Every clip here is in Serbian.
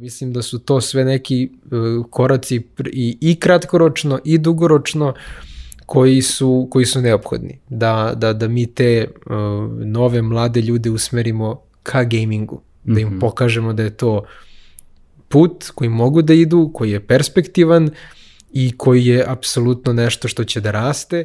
Mislim da su to sve neki uh, koraci i, i kratkoročno i dugoročno koji su, koji su neophodni. Da, da, da mi te uh, nove mlade ljude usmerimo ka gamingu. Da im mm -hmm. pokažemo da je to put koji mogu da idu, koji je perspektivan i koji je apsolutno nešto što će da raste.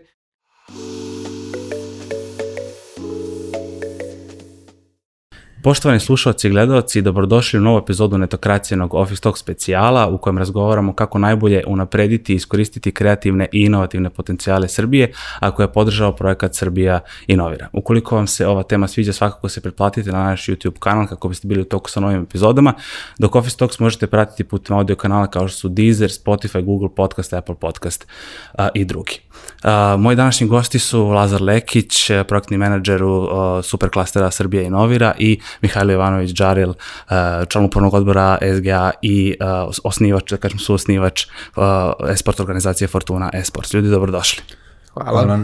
Poštovani slušalci i gledalci, dobrodošli u novu epizodu netokracijenog Office Talk specijala u kojem razgovaramo kako najbolje unaprediti i iskoristiti kreativne i inovativne potencijale Srbije, a koje je podržao projekat Srbija Inovira. Ukoliko vam se ova tema sviđa, svakako se pretplatite na naš YouTube kanal kako biste bili u toku sa novim epizodama, dok Office Talks možete pratiti putem audio kanala kao što su Deezer, Spotify, Google Podcast, Apple Podcast a, i drugi. A, moji današnji gosti su Lazar Lekić, projektni menadžer u Superklastera Srbija Inovira i Mihajlo Ivanović Džaril, uh, član upornog odbora SGA i uh, osnivač, da kažem, su osnivač uh, esport organizacije Fortuna Esports. Ljudi, dobrodošli. Hvala. Hvala.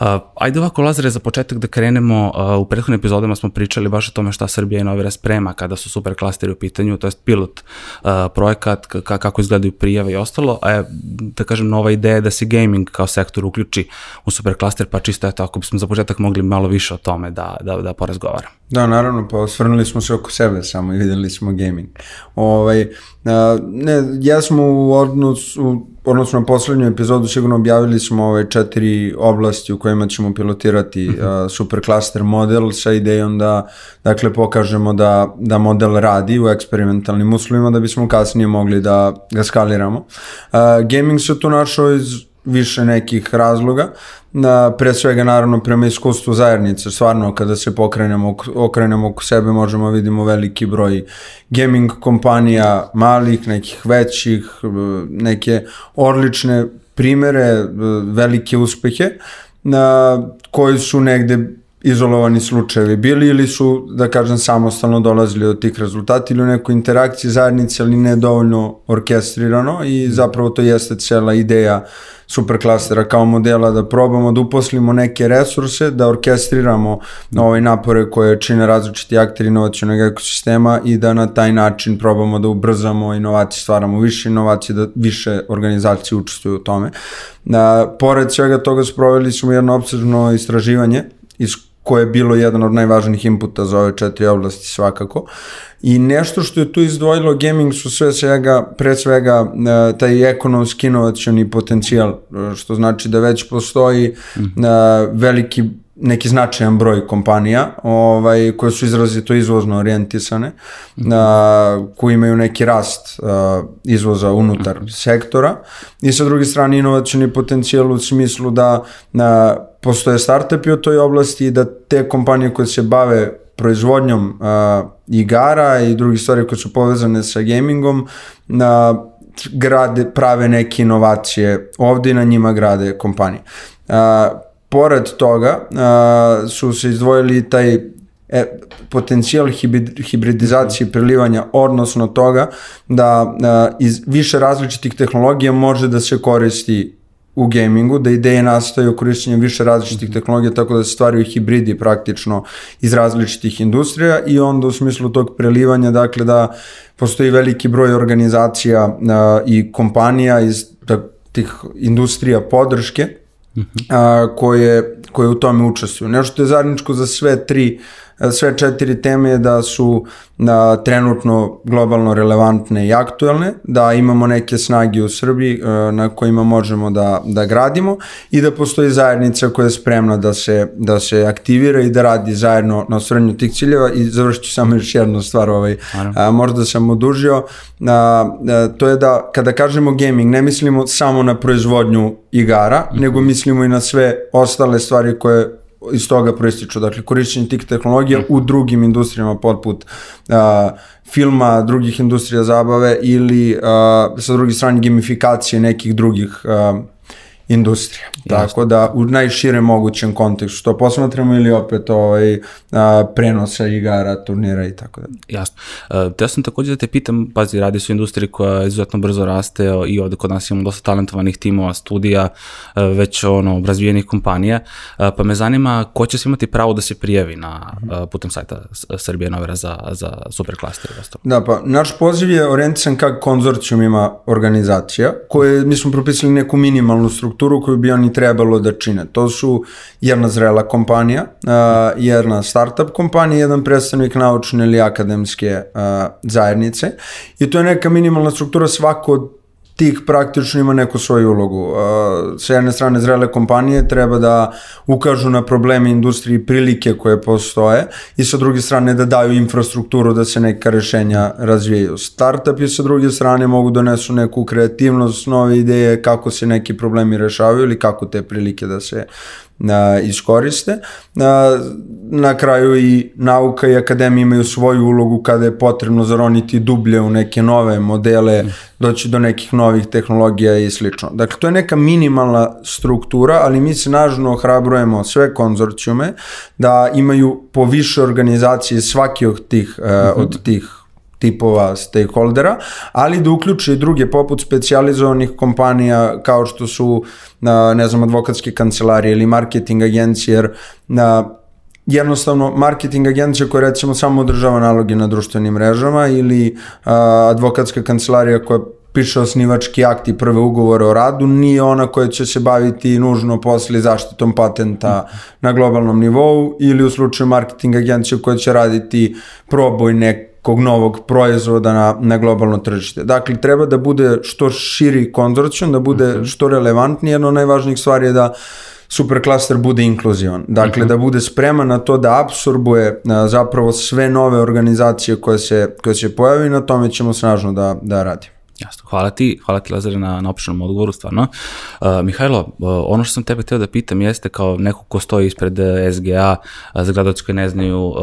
Uh, ajde ovako, Lazare, za početak da krenemo, uh, u prethodnim epizodama smo pričali baš o tome šta Srbija i Novira sprema kada su super klasteri u pitanju, to je pilot uh, projekat, kako izgledaju prijave i ostalo, a da kažem, nova ideja je da se gaming kao sektor uključi u super klaster, pa čisto eto, ako bismo za početak mogli malo više o tome da, da, da porazgovaramo. Da, naravno, pa osvrnuli smo se oko sebe samo i videli smo gaming. Ovaj, ne, ja smo u odnosu, odnosno na poslednju epizodu sigurno objavili smo ove četiri oblasti u kojima ćemo pilotirati uh, supercluster model sa idejom da dakle pokažemo da, da model radi u eksperimentalnim uslovima da bismo kasnije mogli da ga skaliramo. Uh, gaming se tu našao iz više nekih razloga. Na, pre svega naravno prema iskustvu zajednice, stvarno kada se pokrenemo, okrenemo oko sebe možemo vidimo veliki broj gaming kompanija, malih, nekih većih, neke odlične primere, velike uspehe na, koji su negde izolovani slučajevi bili ili su, da kažem, samostalno dolazili do tih rezultata ili u nekoj interakciji zajednice, ali ne dovoljno orkestrirano i zapravo to jeste cela ideja superklastera kao modela da probamo da uposlimo neke resurse, da orkestriramo ovaj napore koje čine različiti akteri inovacijonog ekosistema i da na taj način probamo da ubrzamo inovacije, stvaramo više inovacije, da više organizacije učestvuju u tome. Da, pored svega toga sproveli smo jedno obsežno istraživanje iz koje je bilo jedan od najvažnijih inputa za ove četiri oblasti svakako. I nešto što je tu izdvojilo gaming su sve svega, pre svega e, taj ekonomski inovacioni potencijal, e, što znači da već postoji mm -hmm. veliki neki značajan broj kompanija ovaj, koje su izrazito izvozno orijentisane, mm -hmm. a, koji imaju neki rast a, izvoza unutar mm -hmm. sektora i sa druge strane inovacijni potencijal u smislu da a, postoje startupi u toj oblasti i da te kompanije koje se bave proizvodnjom a, igara i drugih stvari koje su povezane sa gamingom a, grade, prave neke inovacije ovde i na njima grade kompanije. A, pored toga a, su se izdvojili taj e, potencijal hibrid, hibridizacije mhm. prelivanja, odnosno toga da a, iz više različitih tehnologija može da se koristi u gamingu, da ideje nastaju korišćenjem više različitih mhm. tehnologija, tako da se stvaraju hibridi praktično iz različitih industrija i onda u smislu tog prelivanja, dakle da postoji veliki broj organizacija a, i kompanija iz da, tih industrija podrške, uh mhm. a, koje, koje u tome učestvuju. Nešto je zajedničko za sve tri sve četiri teme da su da, trenutno globalno relevantne i aktuelne, da imamo neke snage u Srbiji e, na kojima možemo da, da gradimo i da postoji zajednica koja je spremna da se, da se aktivira i da radi zajedno na ostvarenju tih ciljeva i završit ću samo još jednu stvar, ovaj, a, možda sam odužio, a, a, to je da kada kažemo gaming ne mislimo samo na proizvodnju igara, mm -hmm. nego mislimo i na sve ostale stvari koje iz toga proističu, dakle korišćenje tih tehnologija u drugim industrijama poput uh, filma, drugih industrija zabave ili uh, sa druge strane gamifikacije nekih drugih uh, industrija. Tako da u najširem mogućem kontekstu to posmatramo ili opet ovaj, a, prenosa igara, turnira i tako da. Jasno. Uh, te sam takođe da te pitam, pazi, radi se u industriji koja izuzetno brzo raste i ovde kod nas imamo dosta talentovanih timova, studija, uh, već ono, razvijenih kompanija, uh, pa me zanima ko će se imati pravo da se prijavi na, uh, putem sajta Srbije Novera za, za superklaster i ostalo. Da, pa naš poziv je orijentisan kak konzorcijum ima organizacija, koje mi smo propisali neku minimalnu strukturu koju bi oni trebalo da čine. To su jedna zrela kompanija, jedna startup kompanija, jedan predstavnik naučne ili akademske zajednice i to je neka minimalna struktura svako od tih praktično ima neku svoju ulogu. Sa jedne strane zrele kompanije treba da ukažu na probleme industrije i prilike koje postoje i sa druge strane da daju infrastrukturu da se neka rešenja razvijaju. Startupi sa druge strane mogu donesu neku kreativnost, nove ideje kako se neki problemi rešavaju ili kako te prilike da se a, iskoriste. A, na kraju i nauka i akademija imaju svoju ulogu kada je potrebno zaroniti dublje u neke nove modele, doći do nekih novih tehnologija i slično. Dakle, to je neka minimalna struktura, ali mi se nažno ohrabrujemo sve konzorcijume da imaju po više organizacije svaki od tih, uh, od tih tipova stakeholdera, ali da uključe i druge poput specializovanih kompanija kao što su, ne znam, advokatske kancelarije ili marketing agencije, jer jednostavno marketing agencija koja recimo samo održava naloge na društvenim mrežama ili advokatska kancelarija koja piše osnivački akt i prve ugovore o radu, nije ona koja će se baviti nužno posle zaštitom patenta na globalnom nivou ili u slučaju marketing agencije koja će raditi proboj nek nekog novog proizvoda na, na globalno tržište. Dakle, treba da bude što širi konzorcijum, da bude mhm. što relevantniji, jedno od najvažnijih stvari je da superklaster bude inkluzivan. Dakle, uh mhm. -huh. da bude spreman na to da absorbuje a, zapravo sve nove organizacije koje se, koje se pojavi na tome ćemo snažno da, da radimo. Jasno, hvala ti, hvala ti Lazare na, na opišenom odgovoru, stvarno. Uh, Mihajlo, uh, ono što sam tebe hteo da pitam jeste kao neko ko stoji ispred uh, SGA, uh, za gledalci koji ne znaju, uh,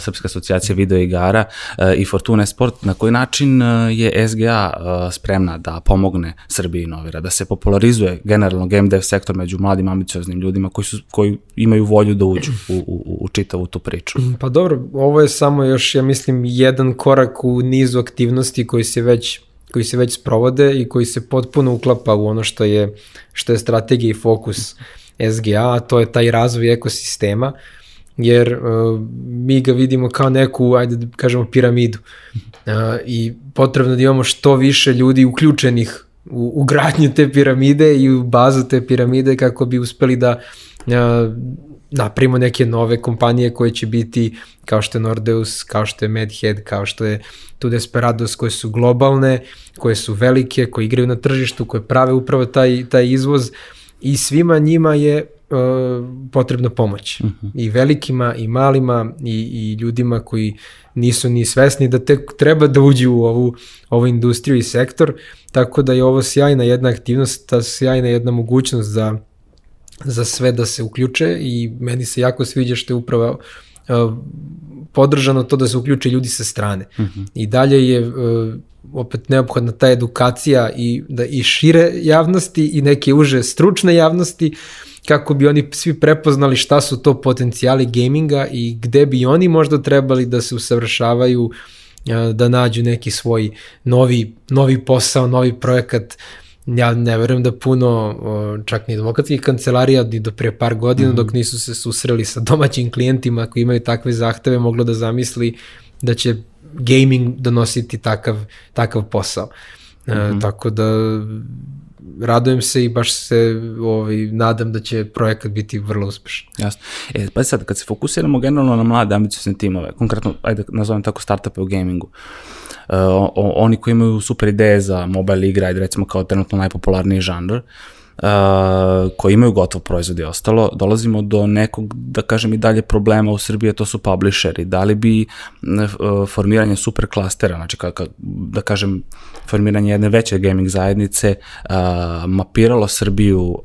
Srpska asocijacija videoigara uh, i Fortuna Sport, na koji način uh, je SGA uh, spremna da pomogne Srbiji Novira, da se popularizuje generalno game dev sektor među mladim ambicioznim ljudima koji, su, koji imaju volju da uđu u, u, u čitavu tu priču? Pa dobro, ovo je samo još, ja mislim, jedan korak u nizu aktivnosti koji se već koji se već sprovode i koji se potpuno uklapa u ono što je, što je strategija i fokus SGA, a to je taj razvoj ekosistema, jer uh, mi ga vidimo kao neku, ajde da kažemo, piramidu. Uh, I potrebno da imamo što više ljudi uključenih u, u gradnju te piramide i u bazu te piramide kako bi uspeli da uh, napravimo neke nove kompanije koje će biti kao što je Nordeus, kao što je Medhead, kao što je tu Desperados koje su globalne, koje su velike, koje igraju na tržištu, koje prave upravo taj, taj izvoz i svima njima je uh, potrebna pomoć. Uh mhm. -huh. I velikima, i malima, i, i ljudima koji nisu ni svesni da tek treba da uđu u ovu, ovu industriju i sektor, tako da je ovo sjajna jedna aktivnost, ta sjajna jedna mogućnost za za sve da se uključe i meni se jako sviđa što je upravo uh, podržano to da se uključe ljudi sa strane. Mhm. -huh. I dalje je uh, opet neophodna ta edukacija i da i šire javnosti i neke uže stručne javnosti kako bi oni svi prepoznali šta su to potencijali gaminga i gde bi oni možda trebali da se usavršavaju da nađu neki svoj novi, novi posao, novi projekat uh, ja ne verujem da puno čak ni advokatskih kancelarija ni do pre par godina mm. dok nisu se susreli sa domaćim klijentima koji imaju takve zahteve moglo da zamisli da će gaming donositi takav, takav posao. Mm -hmm. e, tako da radujem se i baš se ovaj, nadam da će projekat biti vrlo uspešan. Jasno. E, pa sad, kad se fokusiramo generalno na mlade ambiciozne timove, konkretno, ajde nazovem tako startupe u gamingu, uh, oni koji imaju super ideje za mobile igre, recimo kao trenutno najpopularniji žanr, uh, koji imaju gotov proizvod i ostalo, dolazimo do nekog, da kažem i dalje problema u Srbiji, to su publisheri. Da li bi uh, formiranje super klastera, znači ka, ka, da kažem formiranje jedne veće gaming zajednice uh, mapiralo Srbiju uh,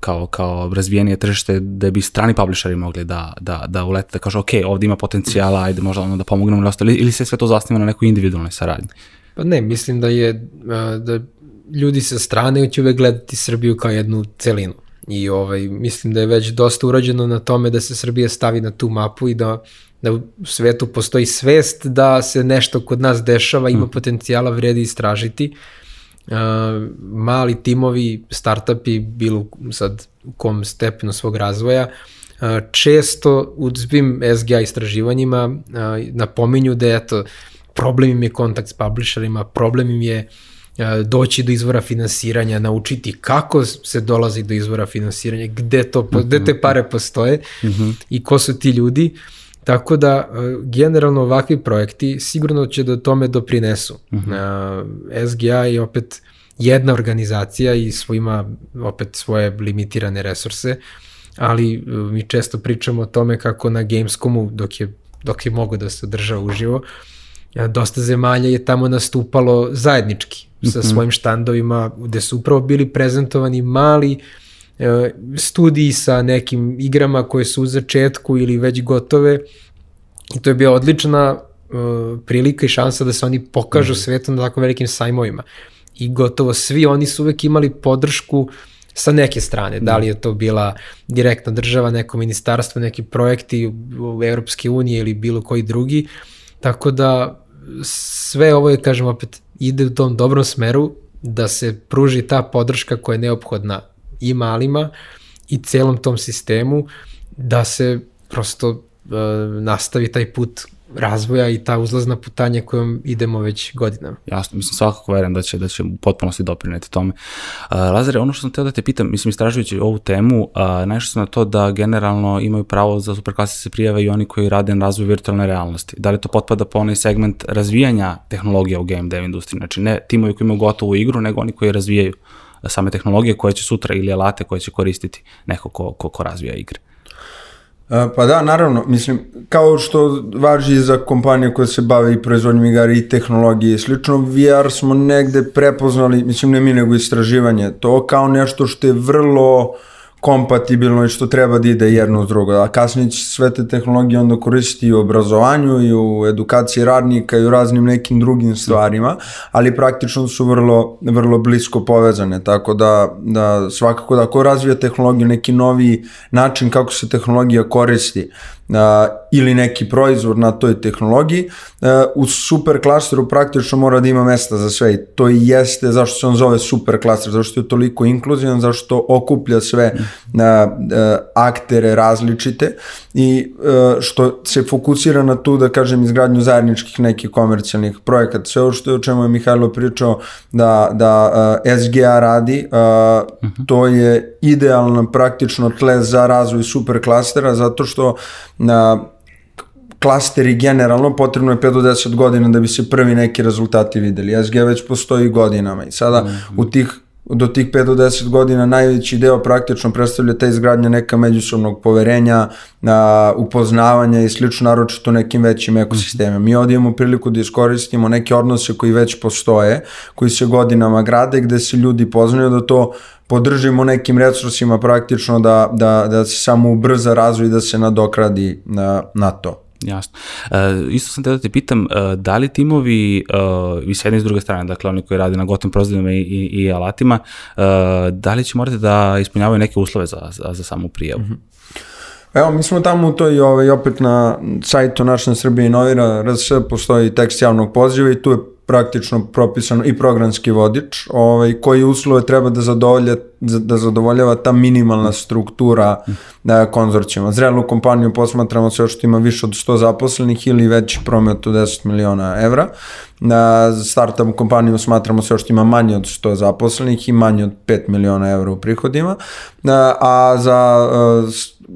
kao, kao razvijenije tržište da bi strani publisheri mogli da, da, da ulete, da kažu ok, ovde ima potencijala, ajde možda ono da pomognemo ili ostalo, ili se sve to zasniva na nekoj individualnoj saradnji? Pa ne, mislim da je da ljudi sa strane će uvek gledati Srbiju kao jednu celinu. I ovaj, mislim da je već dosta urađeno na tome da se Srbija stavi na tu mapu i da, da u svetu postoji svest da se nešto kod nas dešava, ima mm. potencijala, vredi istražiti. Uh, mali timovi, startupi, bilo sad u kom stepenu svog razvoja, uh, često u svim SGA istraživanjima uh, napominju da eto, problem im je kontakt s publisherima, problem im je E, doći do izvora finansiranja, naučiti kako se dolazi do izvora finansiranja, gde, to, gde te mhm. pare postoje mm -hmm. i ko su ti ljudi. Tako da, e, generalno ovakvi projekti sigurno će da tome doprinesu. Mm -hmm. SGA je opet jedna organizacija i svojima opet svoje limitirane resurse, ali e, mi često pričamo o tome kako na Gamescomu, dok je, dok je mogo da se održa uživo, dosta zemalja je tamo nastupalo zajednički sa mhm. svojim štandovima gde su upravo bili prezentovani mali e, studiji sa nekim igrama koje su u začetku ili već gotove. I to je bila odlična e, prilika i šansa da se oni pokažu mm. svetom na tako velikim sajmovima. I gotovo svi oni su uvek imali podršku sa neke strane, da li je to bila direktna država, neko ministarstvo, neki projekti u Evropske unije ili bilo koji drugi, tako da sve ovo je, kažem opet, ide u tom dobrom smeru da se pruži ta podrška koja je neophodna i malima i celom tom sistemu da se prosto nastavi taj put razvoja i ta uzlazna putanja kojom idemo već godinama. Jasno, mislim svakako verujem da će, da će u potpunosti doprineti tome. Uh, Lazare, ono što sam teo da te pitam, mislim istražujući ovu temu, uh, najšto sam na to da generalno imaju pravo za superklase se prijave i oni koji rade na razvoju virtualne realnosti. Da li to potpada po onaj segment razvijanja tehnologija u game dev industriji? Znači ne timovi koji imaju gotovu igru, nego oni koji razvijaju same tehnologije koje će sutra ili alate koje će koristiti neko ko, ko, ko razvija igre. Pa da, naravno, mislim, kao što važi za kompanije koje se bave i proizvodnjom igara i tehnologije i slično, VR smo negde prepoznali, mislim ne mi nego istraživanje, to kao nešto što je vrlo uh, kompatibilno i što treba da ide jedno uz drugo. A kasnije će sve te tehnologije onda koristiti i u obrazovanju i u edukaciji radnika i u raznim nekim drugim stvarima, ali praktično su vrlo, vrlo blisko povezane, tako da, da svakako da ako razvija tehnologiju neki novi način kako se tehnologija koristi, ili neki proizvod na toj tehnologiji, u super klasteru praktično mora da ima mesta za sve i to i jeste zašto se on zove super klaster, zašto je toliko inkluzivan, zašto okuplja sve aktere različite i što se fokusira na tu, da kažem, izgradnju zajedničkih nekih komercijalnih projekata. Sve ovo što je o čemu je Mihajlo pričao da, da SGA radi, mhm. to je idealno praktično tle za razvoj super klastera, zato što na klasteri generalno potrebno je 5 do 10 godina da bi se prvi neki rezultati videli. SG već postoji godinama i sada mm -hmm. u tih do tih 5 do 10 godina najveći deo praktično predstavlja ta izgradnja neka međusobnog poverenja, a, upoznavanja i slično naročito nekim većim ekosistemima. Mi ovdje imamo priliku da iskoristimo neke odnose koji već postoje, koji se godinama grade, gde se ljudi poznaju da to podržimo nekim resursima praktično da, da, da se samo ubrza razvoj i da se nadokradi na, na to. Jasno. E, isto sam te da te pitam, e, da li timovi e, i s jedne i s druge strane, dakle oni koji rade na gotovim proizvodima i, i, i alatima, e, da li će morati da ispunjavaju neke uslove za, za, za samu prijavu? Mm -hmm. Evo, mi smo tamo u toj, ovaj, opet na sajtu Naša Srbije inovira, RS postoji tekst javnog poziva i tu je praktično propisano i programski vodič, ovaj, koji uslove treba da, zadovolja, da zadovoljava ta minimalna struktura da, konzorcijama. Zrelu kompaniju posmatramo sve što ima više od 100 zaposlenih ili veći promet od 10 miliona evra. Na startup kompaniju smatramo sve što ima manje od 100 zaposlenih i manje od 5 miliona evra u prihodima. A za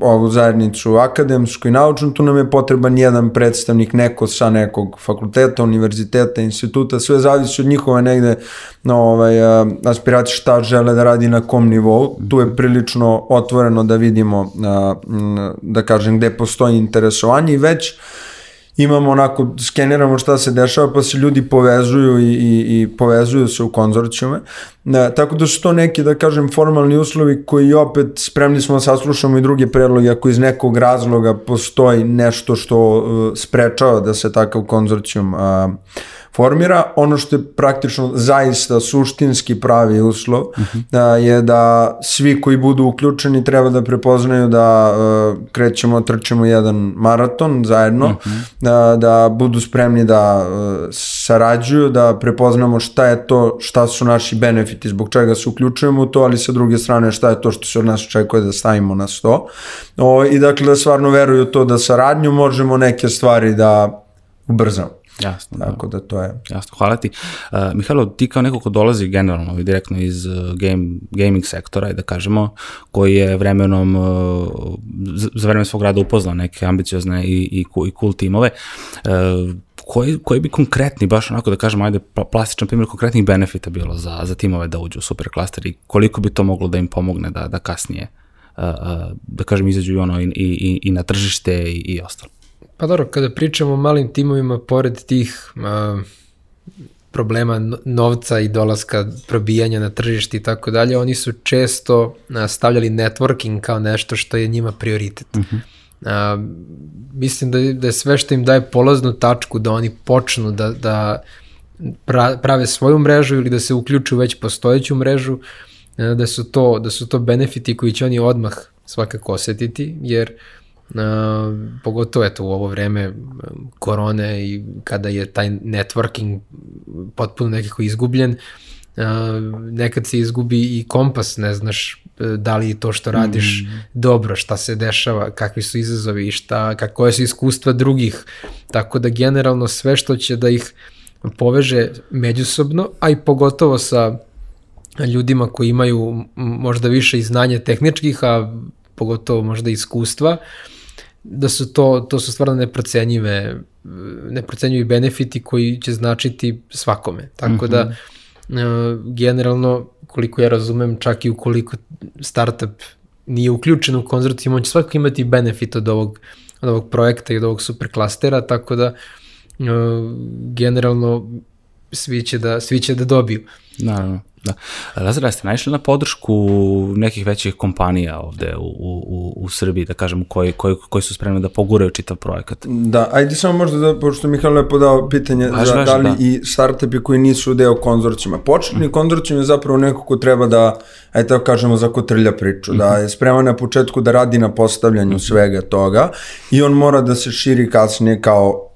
ovu zajednicu akademsku i naučnu, tu nam je potreban jedan predstavnik, neko sa nekog fakulteta, univerziteta, instituta, sve zavisi od njihove negde no, ovaj, aspiracije šta žele da radi na kom nivou. Tu je prilično otvoreno da vidimo, da kažem, gde postoji interesovanje i već imamo onako, skeniramo šta se dešava, pa se ljudi povezuju i, i, i povezuju se u konzorcijume. Ne, tako da su to neki, da kažem, formalni uslovi koji opet spremni smo da saslušamo i druge predloge ako iz nekog razloga postoji nešto što uh, sprečava da se takav konzorcijum uh, formira. Ono što je praktično zaista suštinski pravi uslov uh -huh. da je da svi koji budu uključeni treba da prepoznaju da uh, krećemo, trčemo jedan maraton zajedno, uh -huh. da, da budu spremni da uh, sarađuju, da prepoznamo šta je to, šta su naši benefiti, zbog čega se uključujemo u to, ali sa druge strane šta je to što se od nas očekuje da stavimo na sto. O, I dakle da stvarno veruju to da saradnju možemo neke stvari da ubrzamo. Jasno. Tako da. da to je. Jasno, hvala ti. Uh, Mihajlo, ti kao neko ko dolazi generalno i direktno iz uh, game, gaming sektora, da kažemo, koji je vremenom, uh, za vreme svog rada upoznao neke ambiciozne i, i, i cool timove, uh, koji, koji bi konkretni, baš onako da kažem, ajde, plastičan primjer konkretnih benefita bilo za, za timove da uđu u superklaster i koliko bi to moglo da im pomogne da, da kasnije, uh, uh, da kažem, izađu i, ono, i, i, i na tržište i, i ostalo. Pa dobro, kada pričamo o malim timovima, pored tih uh, problema novca i dolaska probijanja na tržišti i tako dalje, oni su često stavljali networking kao nešto što je njima prioritet. Uh -huh. A, mislim da, da je sve što im daje polaznu tačku da oni počnu da, da pra, prave svoju mrežu ili da se uključu već postojeću mrežu, da su to, da su to benefiti koji će oni odmah svakako osetiti, jer Uh, pogotovo eto u ovo vreme korone i kada je taj networking potpuno nekako izgubljen, uh, nekad se izgubi i kompas, ne znaš da li to što radiš mm. dobro, šta se dešava, kakvi su izazovi i šta, kako su iskustva drugih. Tako da generalno sve što će da ih poveže međusobno, a i pogotovo sa ljudima koji imaju možda više i znanja tehničkih, a pogotovo možda iskustva, da su to, to su stvarno neprocenjive, neprocenjivi benefiti koji će značiti svakome. Tako mm -hmm. da, mhm. generalno, koliko ja razumem, čak i ukoliko startup nije uključen u konzorcijum, on će svakako imati benefit od ovog, od ovog projekta i od ovog superklastera, tako da uh, generalno svi će da, svi će da dobiju. Naravno. Da. Lazar, ste naišli na podršku nekih većih kompanija ovde u, u, u Srbiji, da kažem, koji, koji, koji su spremni da poguraju čitav projekat? Da, ajde samo možda da, pošto Mihajlo je podao pitanje važ, za važ, da li da. i startupi koji nisu deo konzorcijuma. Početni mm. konzorcijum je zapravo neko ko treba da, ajde tako kažemo, zakotrlja priču, mm -hmm. da mhm. je spreman na početku da radi na postavljanju mm -hmm. svega toga i on mora da se širi kasnije kao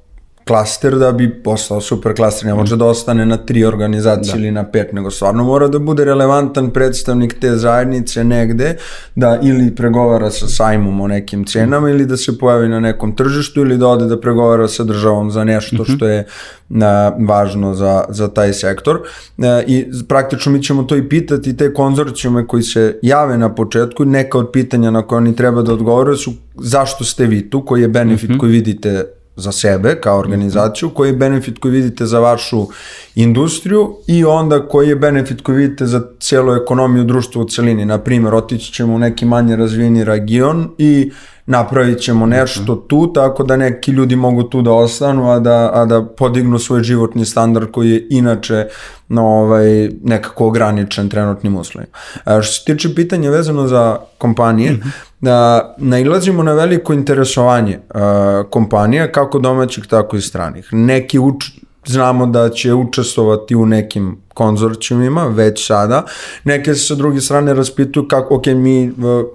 klaster da bi postao super klaster, ne može da ostane na tri organizacije da. ili na pet, nego stvarno mora da bude relevantan predstavnik te zajednice negde, da ili pregovara sa sajmom o nekim cenama ili da se pojavi na nekom tržištu ili da ode da pregovara sa državom za nešto mm -hmm. što je na, važno za, za taj sektor. E, I praktično mi ćemo to i pitati te konzorcijume koji se jave na početku, neka od pitanja na koje oni treba da odgovore su zašto ste vi tu, koji je benefit mm -hmm. koji vidite za sebe kao organizaciju, koji je benefit koji vidite za vašu industriju i onda koji je benefit koji vidite za cijelu ekonomiju društva u celini. Na primjer, otići ćemo u neki manje razvijeni region i napravit ćemo nešto tu, tako da neki ljudi mogu tu da ostanu, a da, a da podignu svoj životni standard koji je inače no, ovaj, nekako ograničen trenutnim uslovima. A što se tiče pitanja vezano za kompanije, mm -hmm. da nailazimo na veliko interesovanje a, kompanija, kako domaćih, tako i stranih. Neki uč, znamo da će učestvovati u nekim konzorcijumima već sada. Neke se sa druge strane raspituju kako, ok, mi uh,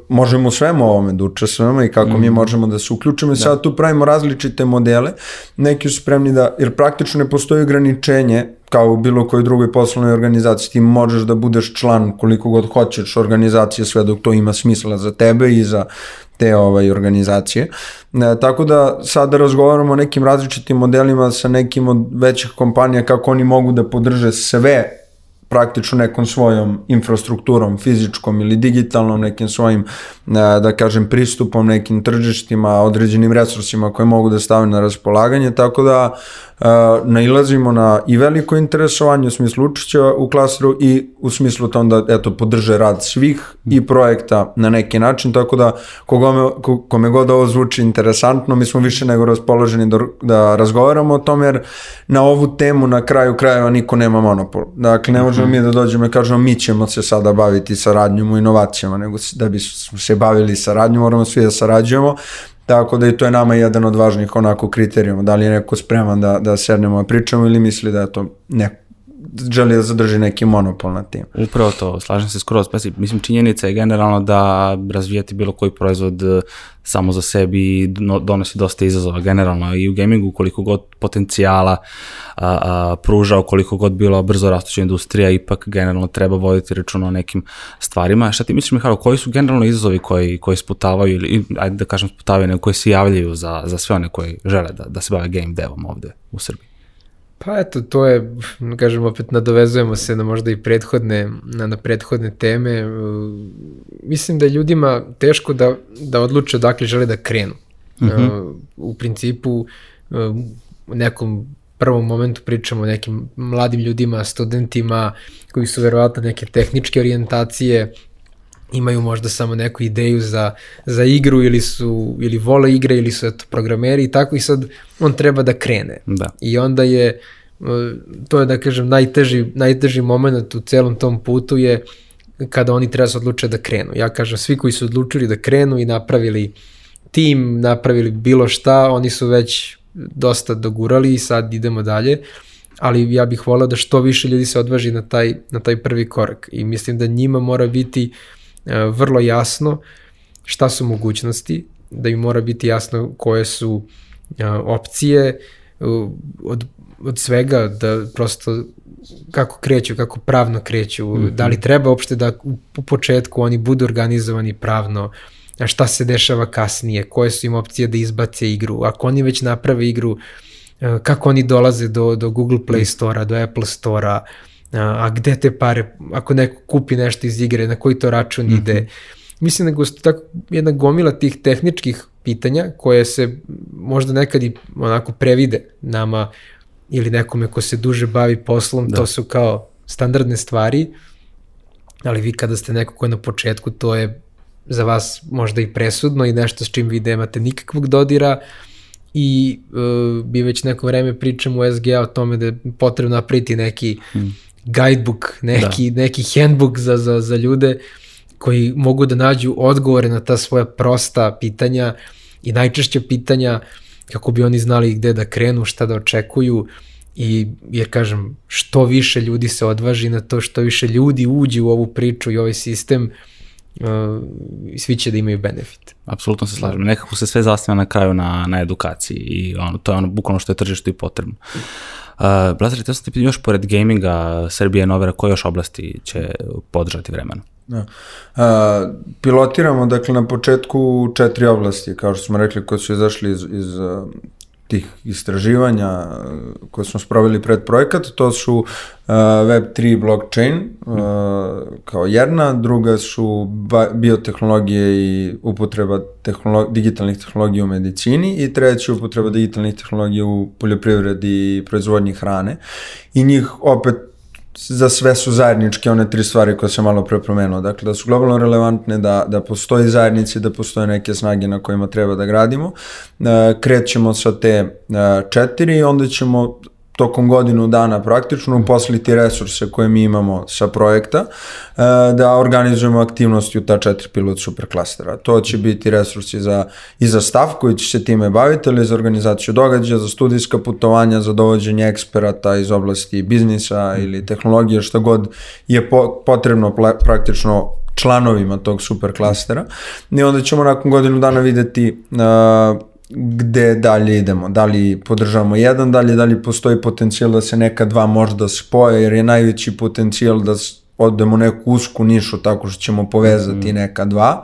možemo svemu ovome da učestvujemo i kako mm. mi mhm. možemo da se uključimo i da. sada tu pravimo različite modele. Neki su spremni da, jer praktično ne postoji ograničenje kao u bilo kojoj drugoj poslovnoj organizaciji, ti možeš da budeš član koliko god hoćeš organizacije sve dok to ima smisla za tebe i za te ovaj, organizacije. E, tako da sada razgovaramo o nekim različitim modelima sa nekim od većih kompanija kako oni mogu da podrže sve praktično nekom svojom infrastrukturom, fizičkom ili digitalnom, nekim svojim, e, da kažem, pristupom nekim tržištima, određenim resursima koje mogu da stave na raspolaganje, tako da uh, nailazimo na i veliko interesovanje u smislu učešća u klasteru i u smislu to onda eto, podrže rad svih i projekta na neki način, tako da kogome, kome god ovo zvuči interesantno, mi smo više nego raspoloženi da, da razgovaramo o tome, jer na ovu temu na kraju krajeva niko nema monopol. Dakle, ne možemo mi da dođemo i kažemo mi ćemo se sada baviti saradnjom u inovacijama, nego da bi se bavili saradnjom, moramo svi da sarađujemo. Tako da i to je nama jedan od važnih onako kriterijuma, da li je neko spreman da, da sednemo a pričamo ili misli da je to neko želi da zadrži neki monopol na tim. Upravo to, slažem se skroz. Pa si, mislim, činjenica je generalno da razvijati bilo koji proizvod e, samo za sebi donosi dosta izazova generalno i u gamingu koliko god potencijala a, a, pruža, koliko god bila brzo rastuća industrija, ipak generalno treba voditi račun o nekim stvarima. Šta ti misliš, Mihajlo, koji su generalno izazovi koji, koji sputavaju ili, ajde da kažem sputavaju, koji se javljaju za, za sve one koji žele da, da se bave game devom ovde u Srbiji? Pa eto, to je, kažem, opet nadovezujemo se na možda i prethodne, na, na prethodne teme. Mislim da je ljudima teško da, da odluče odakle žele da krenu. Mhm. -huh. U principu, u nekom prvom momentu pričamo o nekim mladim ljudima, studentima koji su verovatno neke tehničke orijentacije, imaju možda samo neku ideju za, za igru ili su ili vole igre ili su eto programeri i tako i sad on treba da krene. Da. I onda je e, to je da kažem najteži, najteži moment u celom tom putu je kada oni treba da se odluče da krenu. Ja kažem svi koji su odlučili da krenu i napravili tim, napravili bilo šta, oni su već dosta dogurali i sad idemo dalje ali ja bih volao da što više ljudi se odvaži na taj, na taj prvi korak i mislim da njima mora biti uh, vrlo jasno šta su mogućnosti, da im mora biti jasno koje su e, opcije e, od, od svega, da prosto kako kreću, kako pravno kreću, mm -hmm. da li treba uopšte da u početku oni budu organizovani pravno, šta se dešava kasnije, koje su im opcije da izbace igru, ako oni već naprave igru, kako oni dolaze do, do Google Play Store-a, do Apple Store-a, a, gde te pare, ako neko kupi nešto iz igre, na koji to račun mm -hmm. ide. Mislim da je tako jedna gomila tih tehničkih pitanja koje se možda nekad i onako previde nama ili nekome ko se duže bavi poslom, da. to su kao standardne stvari, ali vi kada ste neko ko je na početku, to je za vas možda i presudno i nešto s čim vi nemate nikakvog dodira i uh, bi već neko vreme pričam u SGA o tome da je potrebno napraviti neki hmm guidebook, neki, da. neki handbook za, za, za ljude koji mogu da nađu odgovore na ta svoja prosta pitanja i najčešće pitanja kako bi oni znali gde da krenu, šta da očekuju i jer kažem što više ljudi se odvaži na to, što više ljudi uđe u ovu priču i ovaj sistem uh, svi će da imaju benefit. Apsolutno se slažem. Nekako se sve zastavlja na kraju na, na edukaciji i ono, to je ono bukvalno što je tržištu i potrebno. Uh, Blazar, te sam ti još pored gaminga, Srbije, Novera, koje još oblasti će podržati vremenu? Da. Uh, pilotiramo, dakle, na početku četiri oblasti, kao što smo rekli, koje su izašli iz, iz tih istraživanja koje smo sproveli pred projekat, to su uh, Web3 blockchain uh, kao jedna, druga su biotehnologije i upotreba tehnolo digitalnih tehnologija u medicini i treća upotreba digitalnih tehnologija u poljoprivredi i proizvodnji hrane. I njih opet za sve su zajedničke one tri stvari koje sam malo pre promenuo. Dakle, da su globalno relevantne, da, da postoji zajednici, da postoje neke snage na kojima treba da gradimo. E, krećemo sa te e, četiri i onda ćemo tokom godinu dana praktično uposliti resurse koje mi imamo sa projekta e, da organizujemo aktivnosti u ta četiri pilot superklastera. To će biti resursi za, i za stav koji će se time baviti, ali za organizaciju događaja, za studijska putovanja, za dovođenje eksperata iz oblasti biznisa ili tehnologije, šta god je po, potrebno praktično članovima tog superklastera. I onda ćemo nakon godinu dana videti uh, gde dalje idemo, da li podržavamo jedan, da li, da li postoji potencijal da se neka dva možda spoje, jer je najveći potencijal da odemo neku usku nišu tako što ćemo povezati mm. neka dva,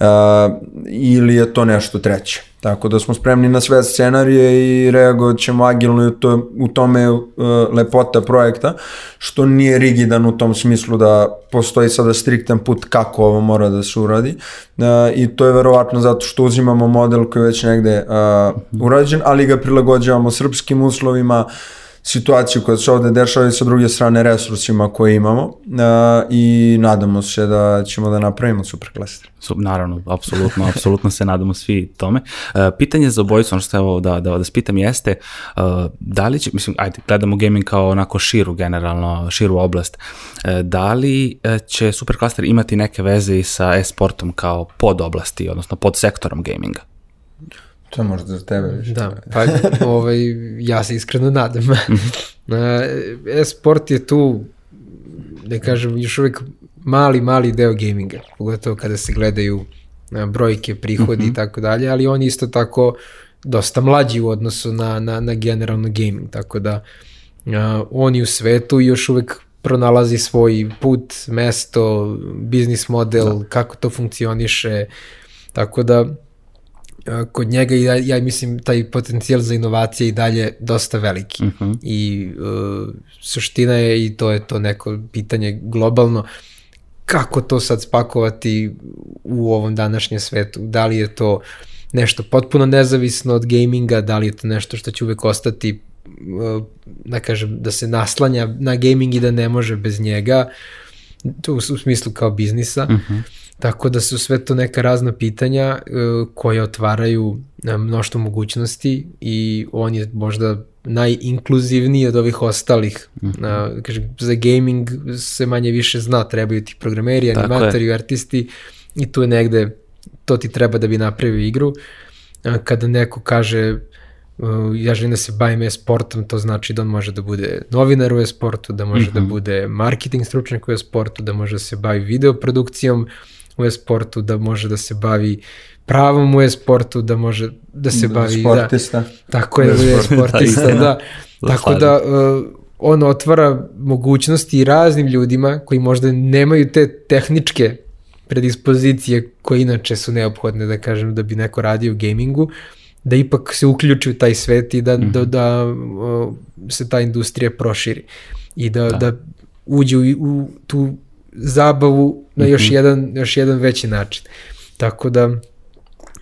uh, ili je to nešto treće. Tako da smo spremni na sve scenarije i reagovat ćemo agilno i to, u tome uh, lepota projekta, što nije rigidan u tom smislu da postoji sada striktan put kako ovo mora da se uradi uh, i to je verovatno zato što uzimamo model koji je već negde uh, urađen, ali ga prilagođavamo srpskim uslovima, uh, situaciju koja se ovde dešava i sa druge strane resursima koje imamo uh, i nadamo se da ćemo da napravimo super klaster. Naravno, apsolutno, apsolutno se nadamo svi tome. Uh, pitanje za obojicu, ono što evo da, da, da spitam jeste, uh, da li će, mislim, ajde, gledamo gaming kao onako širu generalno, širu oblast, uh, da li će superklaster imati neke veze i sa e-sportom kao pod oblasti, odnosno pod sektorom gaminga? To možda za tebe više. Da, pa ovaj, ja se iskreno nadam. E-sport je tu, da kažem, još uvijek mali, mali deo gaminga, pogotovo kada se gledaju brojke, prihodi i tako dalje, ali on isto tako dosta mlađi u odnosu na, na, na generalno gaming, tako da a, on i u svetu još uvek pronalazi svoj put, mesto, biznis model, da. kako to funkcioniše, tako da kod njega ja, ja mislim taj potencijal za inovacije i dalje dosta veliki uh -huh. i uh, suština je i to je to neko pitanje globalno kako to sad spakovati u ovom današnjem svetu, da li je to nešto potpuno nezavisno od gaminga, da li je to nešto što će uvek ostati da kažem, da se naslanja na gaming i da ne može bez njega, to u smislu kao biznisa. Uh mhm. -huh. Tako da su sve to neka razna pitanja uh, koje otvaraju mnoštvo mogućnosti i on je možda najinkluzivniji od ovih ostalih. Mm -hmm. kažem, za gaming se manje više zna, trebaju ti programeri, animatori, artisti i tu je negde, to ti treba da bi napravio igru. Kada neko kaže uh, ja želim da se bavim e-sportom, to znači da on može da bude novinar u e-sportu, da može mm -hmm. da mhm. bude marketing stručnjak u e-sportu, da može da se bavi videoprodukcijom u e-sportu, da može da se bavi pravom u e-sportu, da može da se da, bavi... Sportista. Da, tako je, da, je sportista, da. da. Tako da uh, on otvara mogućnosti raznim ljudima koji možda nemaju te tehničke predispozicije koje inače su neophodne, da kažem, da bi neko radio u gamingu, da ipak se uključi u taj svet i da, mm -hmm. da, da uh, se ta industrija proširi i da, da. da uđe u, u tu zabavu na još, mm -hmm. jedan, još jedan veći način. Tako da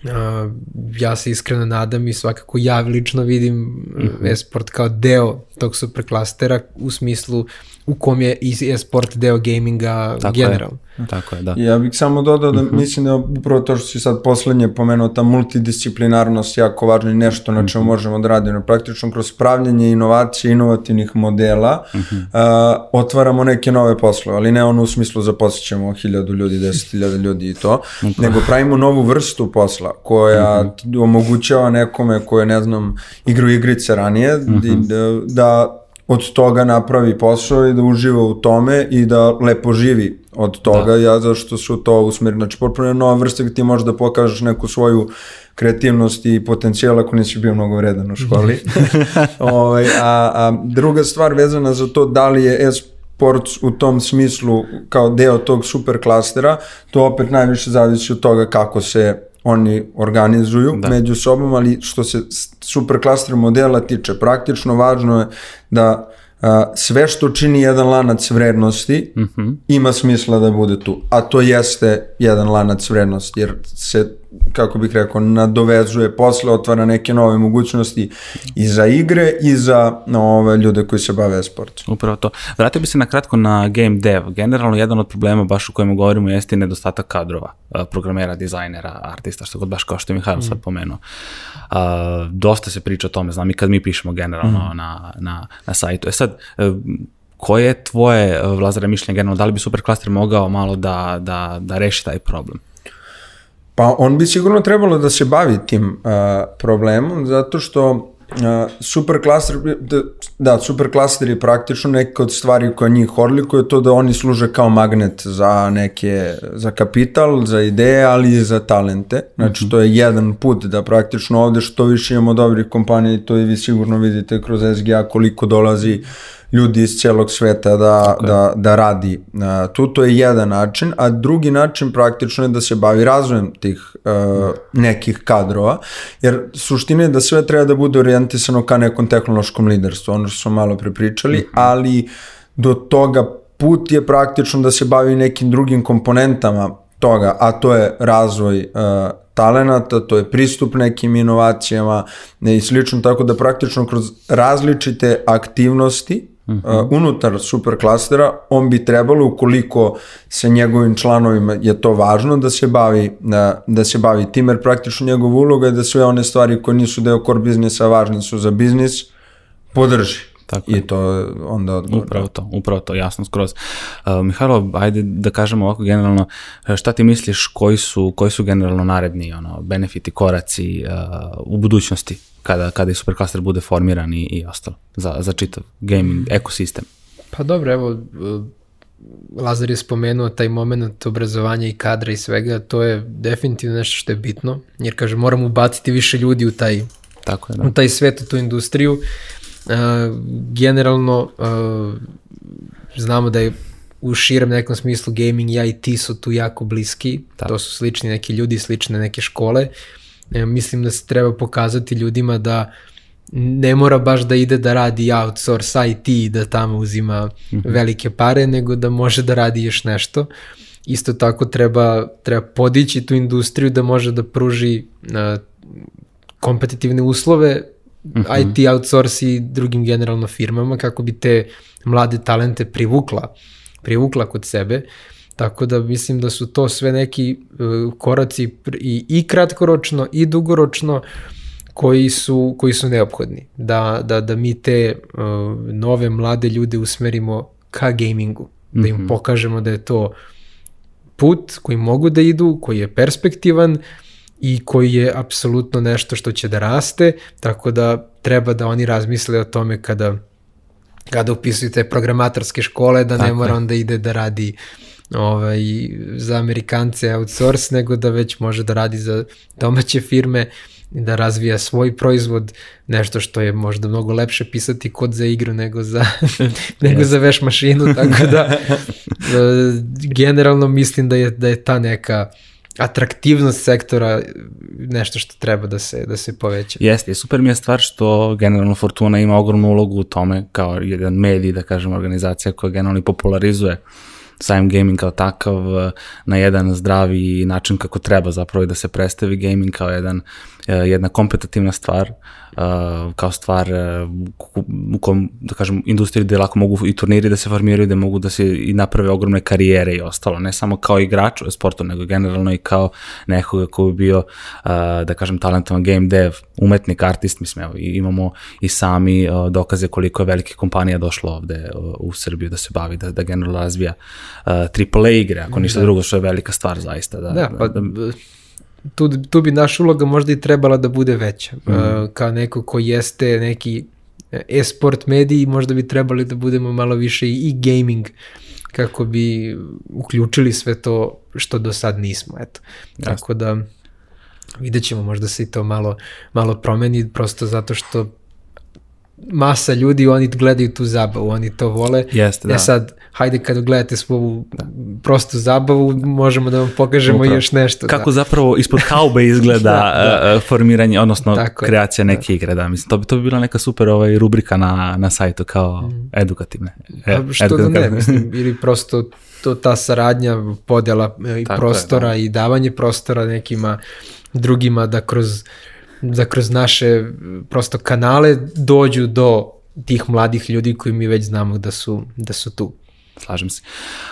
Uh, ja se iskreno nadam i svakako ja lično vidim mm -hmm. e-sport kao deo tog superklastera u smislu u kom je i e-sport deo gaminga Tako generalno. Je. Tako je, da. Ja bih samo dodao da mm -hmm. mislim da upravo to što si sad poslednje pomenuo, ta multidisciplinarnost jako važno i nešto na čemu mm -hmm. možemo da radimo. Praktično kroz pravljanje inovacije, inovativnih modela mm -hmm. uh, otvaramo neke nove poslove, ali ne ono u smislu zaposlićemo hiljadu ljudi, deset hiljada ljudi i to, nego pravimo novu vrstu posla koja mm -hmm. omogućava nekome koje, ne znam, igru igrice ranije, mm -hmm. da, da od toga napravi posao i da uživa u tome i da lepo živi od toga, da. ja zašto su to usmeri, znači potpuno je nova vrsta gde ti možeš da pokažeš neku svoju kreativnost i potencijal ako nisi bio mnogo vredan u školi. ovaj, a, a druga stvar vezana za to da li je e-sport u tom smislu kao deo tog super klastera, to opet najviše zavisi od toga kako se oni organizuju da. među sobom, ali što se superklaster modela tiče, praktično važno je da a, sve što čini jedan lanac vrednosti mm -hmm. ima smisla da bude tu. A to jeste jedan lanac vrednosti, jer se kako bih rekao, nadovezuje posle, otvara neke nove mogućnosti i za igre i za ove ljude koji se bave sportom. Upravo to. Vratio bi se na kratko na game dev. Generalno, jedan od problema baš u kojem govorimo jeste nedostatak kadrova, programera, dizajnera, artista, što god baš kao što je Mihajlo mm. sad pomenuo. Uh, dosta se priča o tome, znam i kad mi pišemo generalno mm. na, na, na sajtu. E sad, uh, koje je tvoje, Vlazara, mišljenje generalno, da li bi Supercluster mogao malo da, da, da reši taj problem? Pa on bi sigurno trebalo da se bavi tim uh, problemom, zato što uh, super klaster, da, da, super klaster je praktično neka od stvari koja njih odlikuje to da oni služe kao magnet za neke, za kapital, za ideje, ali i za talente. Znači, -hmm. to je jedan put da praktično ovde što više imamo dobrih kompanija, to i vi sigurno vidite kroz SGA koliko dolazi uh, ljudi iz celog sveta da, okay. da, da radi uh, tu. To je jedan način, a drugi način praktično je da se bavi razvojem tih uh, nekih kadrova, jer suština je da sve treba da bude orijentisano ka nekom tehnološkom liderstvu, ono što smo malo prepričali, mm -hmm. ali do toga put je praktično da se bavi nekim drugim komponentama toga, a to je razvoj uh, talenata, to je pristup nekim inovacijama i slično, tako da praktično kroz različite aktivnosti Uh -huh. uh, unutar superklastera, on bi trebalo, ukoliko se njegovim članovima je to važno, da se bavi, da, da se bavi tim, jer praktično njegova uloga je da sve one stvari koje nisu deo core biznisa važne su za biznis, podrži. Tako I je. to je onda odgovor. Upravo to, upravo to, jasno skroz. Uh, Mihajlo, ajde da kažemo ovako generalno, e, šta ti misliš koji su, koji su generalno naredni ono, benefiti, koraci uh, u budućnosti kada, kada i Supercluster bude formiran i, i ostalo za, za čitav gaming ekosistem? Pa dobro, evo, uh, Lazar je spomenuo taj moment obrazovanja i kadra i svega, to je definitivno nešto što je bitno, jer kaže moramo ubaciti više ljudi u taj, Tako je, u da. taj svet, u tu industriju. Uh, generalno uh, znamo da je u širem nekom smislu gaming i IT su tu jako bliski, Da. to su slični neki ljudi, slične neke škole. E, mislim da se treba pokazati ljudima da ne mora baš da ide da radi outsource IT i da tamo uzima velike pare, nego da može da radi još nešto. Isto tako treba, treba podići tu industriju da može da pruži uh, kompetitivne uslove IT outsource i drugim generalno firmama kako bi te mlade talente privukla, privukla kod sebe. Tako da mislim da su to sve neki uh, koraci i, i kratkoročno i dugoročno koji su, koji su neophodni. Da, da, da mi te uh, nove mlade ljude usmerimo ka gamingu. Da im pokažemo da je to put koji mogu da idu, koji je perspektivan i koji je apsolutno nešto što će da raste, tako da treba da oni razmisle o tome kada kada upisuju te programatorske škole, da ne Tako mora je. onda ide da radi ovaj, za Amerikance outsource, nego da već može da radi za domaće firme i da razvija svoj proizvod, nešto što je možda mnogo lepše pisati kod za igru nego za, nego za veš mašinu, tako da e, generalno mislim da je, da je ta neka atraktivnost sektora nešto što treba da se, da se poveća. Jeste, super mi je stvar što generalno Fortuna ima ogromnu ulogu u tome kao jedan medij, da kažem, organizacija koja generalno popularizuje sam gaming kao takav eh, na jedan zdravi način kako treba zapravo i da se predstavi gaming kao jedan, eh, jedna kompetitivna stvar, eh, kao stvar eh, u- kom, da kažem, industriji gde lako mogu i turniri da se formiraju, da mogu da se i naprave ogromne karijere i ostalo, ne samo kao igrač u sportu, nego generalno i kao nekoga ko bi bio, da kažem, talentovan game dev, umetnik, artist, mislim, evo, imamo i sami dokaze koliko je velikih kompanija došlo ovde u Srbiju da se bavi, da, da generalno razvija AAA igre, ako ništa drugo, što je velika stvar zaista. Da, Da, pa tu, tu bi naša uloga možda i trebala da bude veća. Uh, kao neko ko jeste neki e-sport mediji, možda bi trebali da budemo malo više i, i gaming kako bi uključili sve to što do sad nismo. Eto. Tako da vidjet ćemo možda se i to malo, malo promeni prosto zato što masa ljudi, oni gledaju tu zabavu, oni to vole. Jeste, da. E sad, hajde kad gledate svoju prostu zabavu, možemo da vam pokažemo Upravo. još nešto. Kako da. zapravo ispod haube izgleda Da, uh, formiranje, odnosno Tako je, kreacija neke igre, da, mislim, to bi, to bi bila neka super ovaj, rubrika na, na sajtu kao edukativne. E, Pa što da ne, edukativne. mislim, ili prosto to ta saradnja, podjela e, i Tako je, prostora i davanje prostora nekima drugima da kroz, da kroz naše prosto kanale dođu do tih mladih ljudi koji mi već znamo da su, da su tu. Slažem se.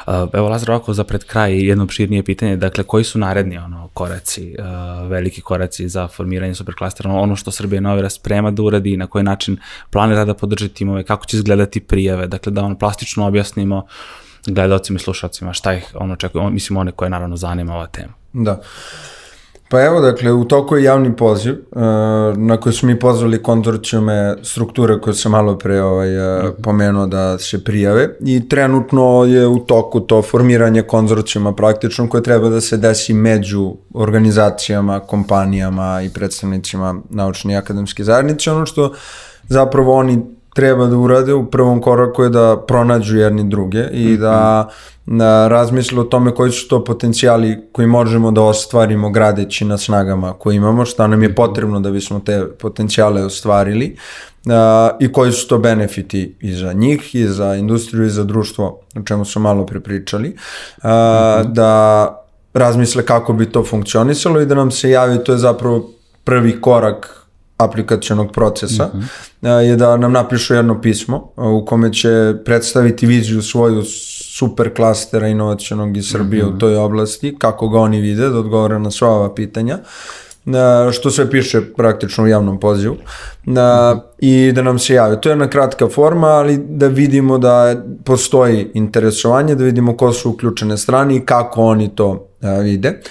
Uh, evo, Lazar, ovako za pred kraj jedno opširnije pitanje, dakle, koji su naredni ono, koraci, uh, veliki koraci za formiranje superklastera, ono, što Srbija Novira sprema da uradi i na koji način planira da podrži timove, kako će izgledati prijave, dakle, da ono plastično objasnimo gledalcima i slušalcima šta ih ono očekuje, mislim one koje naravno zanima ova tema. Da. Pa evo, dakle, u toku je javni poziv uh, na koji su mi pozvali konzorcijume strukture koje sam malo pre ovaj, uh, pomenuo da se prijave i trenutno je u toku to formiranje konzorcijuma praktično koje treba da se desi među organizacijama, kompanijama i predstavnicima naučne i akademske zajednice. Ono što zapravo oni treba da urade u prvom koraku je da pronađu jedni druge i da na, razmisle o tome koji su to potencijali koji možemo da ostvarimo gradeći na snagama koje imamo, šta nam je potrebno da bismo te potencijale ostvarili uh, i koji su to benefiti i za njih, i za industriju, i za društvo, o čemu smo malo prepričali, uh, da razmisle kako bi to funkcionisalo i da nam se javi, to je zapravo prvi korak aplikacionog procesa, mm -hmm. je da nam napišu jedno pismo u kome će predstaviti viziju svoju super klastera inovacionog iz Srbije mm -hmm. u toj oblasti, kako ga oni vide, da odgovore na sva ova pitanja što sve piše praktično u javnom pozivu a, i da nam se jave. To je jedna kratka forma, ali da vidimo da postoji interesovanje, da vidimo ko su uključene strane i kako oni to vide.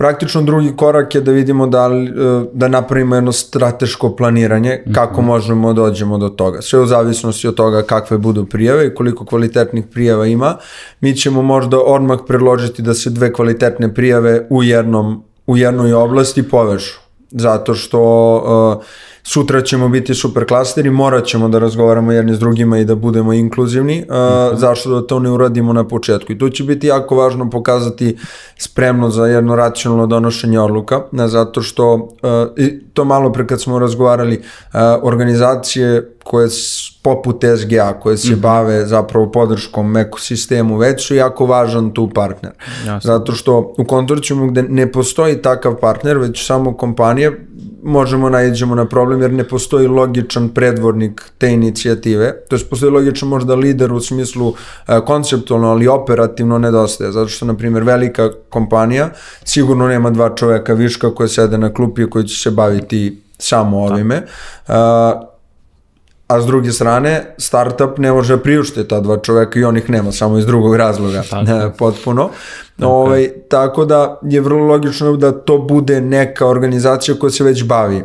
Praktično drugi korak je da vidimo da, li, da napravimo jedno strateško planiranje kako možemo da dođemo do toga. Sve u zavisnosti od toga kakve budu prijave i koliko kvalitetnih prijava ima. Mi ćemo možda odmah predložiti da se dve kvalitetne prijave u jednom u jednoj oblasti povežu. Zato što uh, sutra ćemo biti super klasteri, morat ćemo da razgovaramo jedni s drugima i da budemo inkluzivni, uh, mm -hmm. zašto da to ne uradimo na početku. I tu će biti jako važno pokazati spremno za jedno racionalno donošenje odluka, ne, zato što, uh, i to malo pre kad smo razgovarali, uh, organizacije koje poput SGA koje se mm -hmm. bave zapravo podrškom ekosistemu već su jako važan tu partner. Jasne. Zato što u kontorcijumu gde ne postoji takav partner, već samo kompanije, možemo nađemo na problem jer ne postoji logičan predvornik te inicijative. To je postoji logičan možda lider u smislu uh, konceptualno, ali operativno nedostaje. Zato što, na primjer, velika kompanija sigurno nema dva čoveka viška koje sede na klupi koji će se baviti samo ovime. Uh, a s druge strane, startup ne može priuštiti ta dva čoveka i on ih nema, samo iz drugog razloga, tako. potpuno. Okay. Ovaj, tako da je vrlo logično da to bude neka organizacija koja se već bavi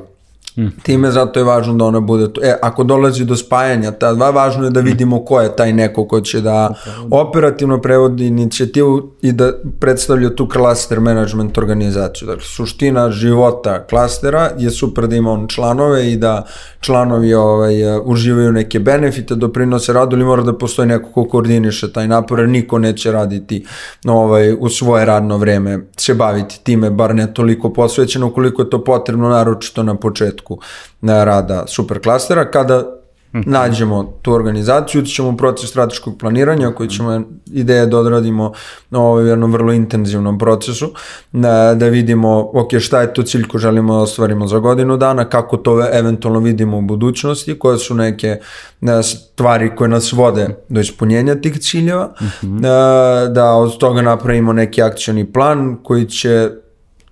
Mm. Time zato je važno da ona bude tu. E, ako dolazi do spajanja ta dva, važno je da vidimo ko je taj neko ko će da operativno prevodi inicijativu i da predstavlja tu klaster management organizaciju. Dakle, suština života klastera je super da ima on članove i da članovi ovaj, uživaju neke benefite, doprinose radu, ili mora da postoji neko ko koordiniše taj napor, niko neće raditi ovaj, u svoje radno vreme, se baviti time, bar ne toliko posvećeno, koliko je to potrebno, naročito na početku početku rada superklastera, kada mhm. nađemo tu organizaciju, ćemo u proces strateškog planiranja koji ćemo ideje da odradimo ovaj, u jednom vrlo intenzivnom procesu, da, da vidimo ok, šta je to cilj ko želimo da ostvarimo za godinu dana, kako to eventualno vidimo u budućnosti, koje su neke stvari koje nas vode do ispunjenja tih ciljeva, mhm. da, od toga napravimo neki akcioni plan koji će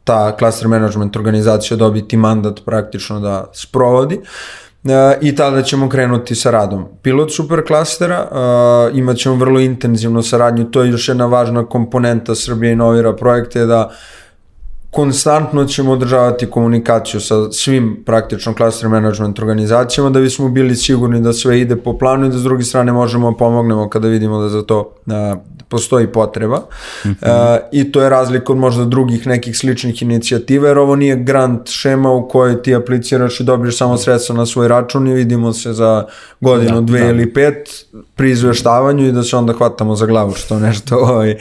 ta cluster management organizacija dobiti mandat praktično da sprovodi e, i tada ćemo krenuti sa radom. Pilot superklastera, uh, imat ćemo vrlo intenzivnu saradnju, to je još jedna važna komponenta Srbije i Novira projekta je da konstantno ćemo održavati komunikaciju sa svim praktično cluster management organizacijama da bismo bili sigurni da sve ide po planu i da s druge strane možemo da pomognemo kada vidimo da za to uh, postoji potreba mm -hmm. uh, i to je razlika od možda drugih nekih sličnih inicijativa jer ovo nije grant šema u kojoj ti apliciraš i dobiješ samo sredstva na svoj račun i vidimo se za godinu, da, dve da. ili pet pri izveštavanju i da se onda hvatamo za glavu što nešto ovaj,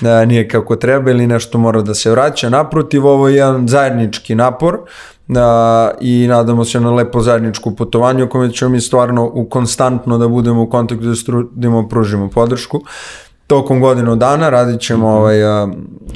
da, nije kako treba ili nešto mora da se vraća. Naprotiv, ovo je jedan zajednički napor da, i nadamo se na lepo zajedničku putovanje u kome ćemo mi stvarno u konstantno da budemo u kontaktu da strudimo, pružimo podršku. Tokom godinu dana radit ćemo mm -hmm. ovaj,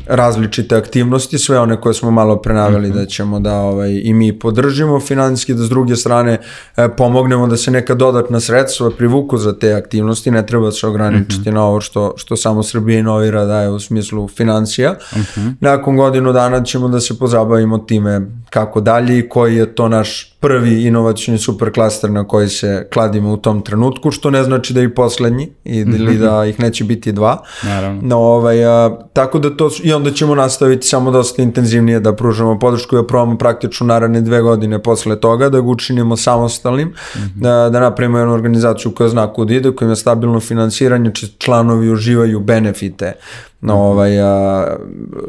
različite aktivnosti, sve one koje smo malo prenaveli mm -hmm. da ćemo da ovaj, i mi podržimo financijski, da s druge strane e, pomognemo da se neka dodatna sredstva privuku za te aktivnosti, ne treba se ograničiti mm -hmm. na ovo što, što samo Srbija inovira daje u smislu financija. Mm -hmm. Nakon godinu dana ćemo da se pozabavimo time kako dalje i koji je to naš prvi inovacijni superklaster na koji se kladimo u tom trenutku, što ne znači da je i poslednji ili mm -hmm. da ih neće biti dva. Naravno. No, ovaj, a, tako da to, i onda ćemo nastaviti samo dosta intenzivnije da pružamo podršku i da probamo praktično naravne dve godine posle toga, da ga učinimo samostalnim, mm -hmm. da, da napravimo jednu organizaciju koja zna kud ide, koja ima stabilno finansiranje, članovi uživaju benefite na mhm. ovaj, a,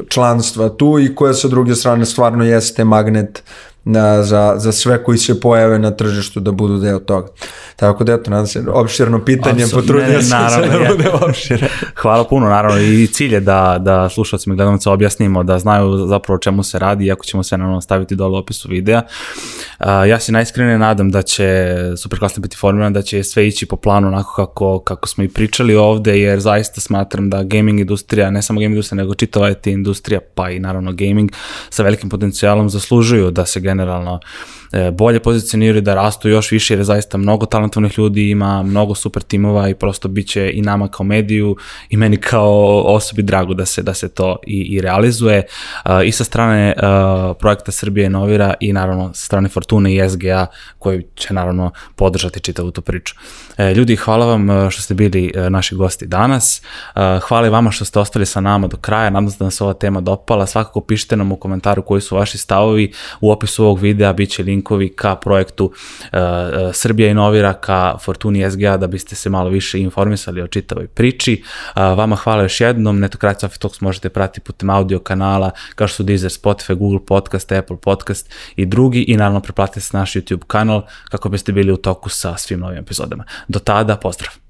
članstva tu i koja sa druge strane stvarno jeste magnet na, za, za sve koji se pojave na tržištu da budu deo toga. Tako da eto, nadam se, opširno pitanje, potrudio sam se da bude opšire. Hvala puno, naravno, i cilj je da, da slušalcima i gledalnice objasnimo, da znaju zapravo čemu se radi, iako ćemo se naravno staviti dole u opisu videa. Uh, ja se najiskrenije nadam da će Superklasno biti formiran, da će sve ići po planu onako kako, kako smo i pričali ovde, jer zaista smatram da gaming industrija, ne samo gaming industrija, nego čitava IT industrija, pa i naravno gaming, sa velikim potencijalom zaslužuju da se generalno bolje pozicioniraju, da rastu još više jer je zaista mnogo talentovnih ljudi, ima mnogo super timova i prosto bit će i nama kao mediju i meni kao osobi drago da se, da se to i, i realizuje. I sa strane projekta Srbije Inovira i naravno sa strane Fortune i SGA koji će naravno podržati čitavu tu priču. E, ljudi, hvala vam što ste bili naši gosti danas. Hvala i vama što ste ostali sa nama do kraja. Nadam se da se ova tema dopala. Svakako pišite nam u komentaru koji su vaši stavovi. U opisu ovog videa bit će linkovi ka projektu uh, Srbija inovira, ka Fortuni SGA da biste se malo više informisali o čitavoj priči. Uh, vama hvala još jednom. Netokracija Office Talks možete pratiti putem audio kanala kao što su Deezer, Spotify, Google Podcast, Apple Podcast i drugi i naravno preplatite se naš YouTube kanal kako biste bili u toku sa svim novim epizodama. Do tada, pozdrav!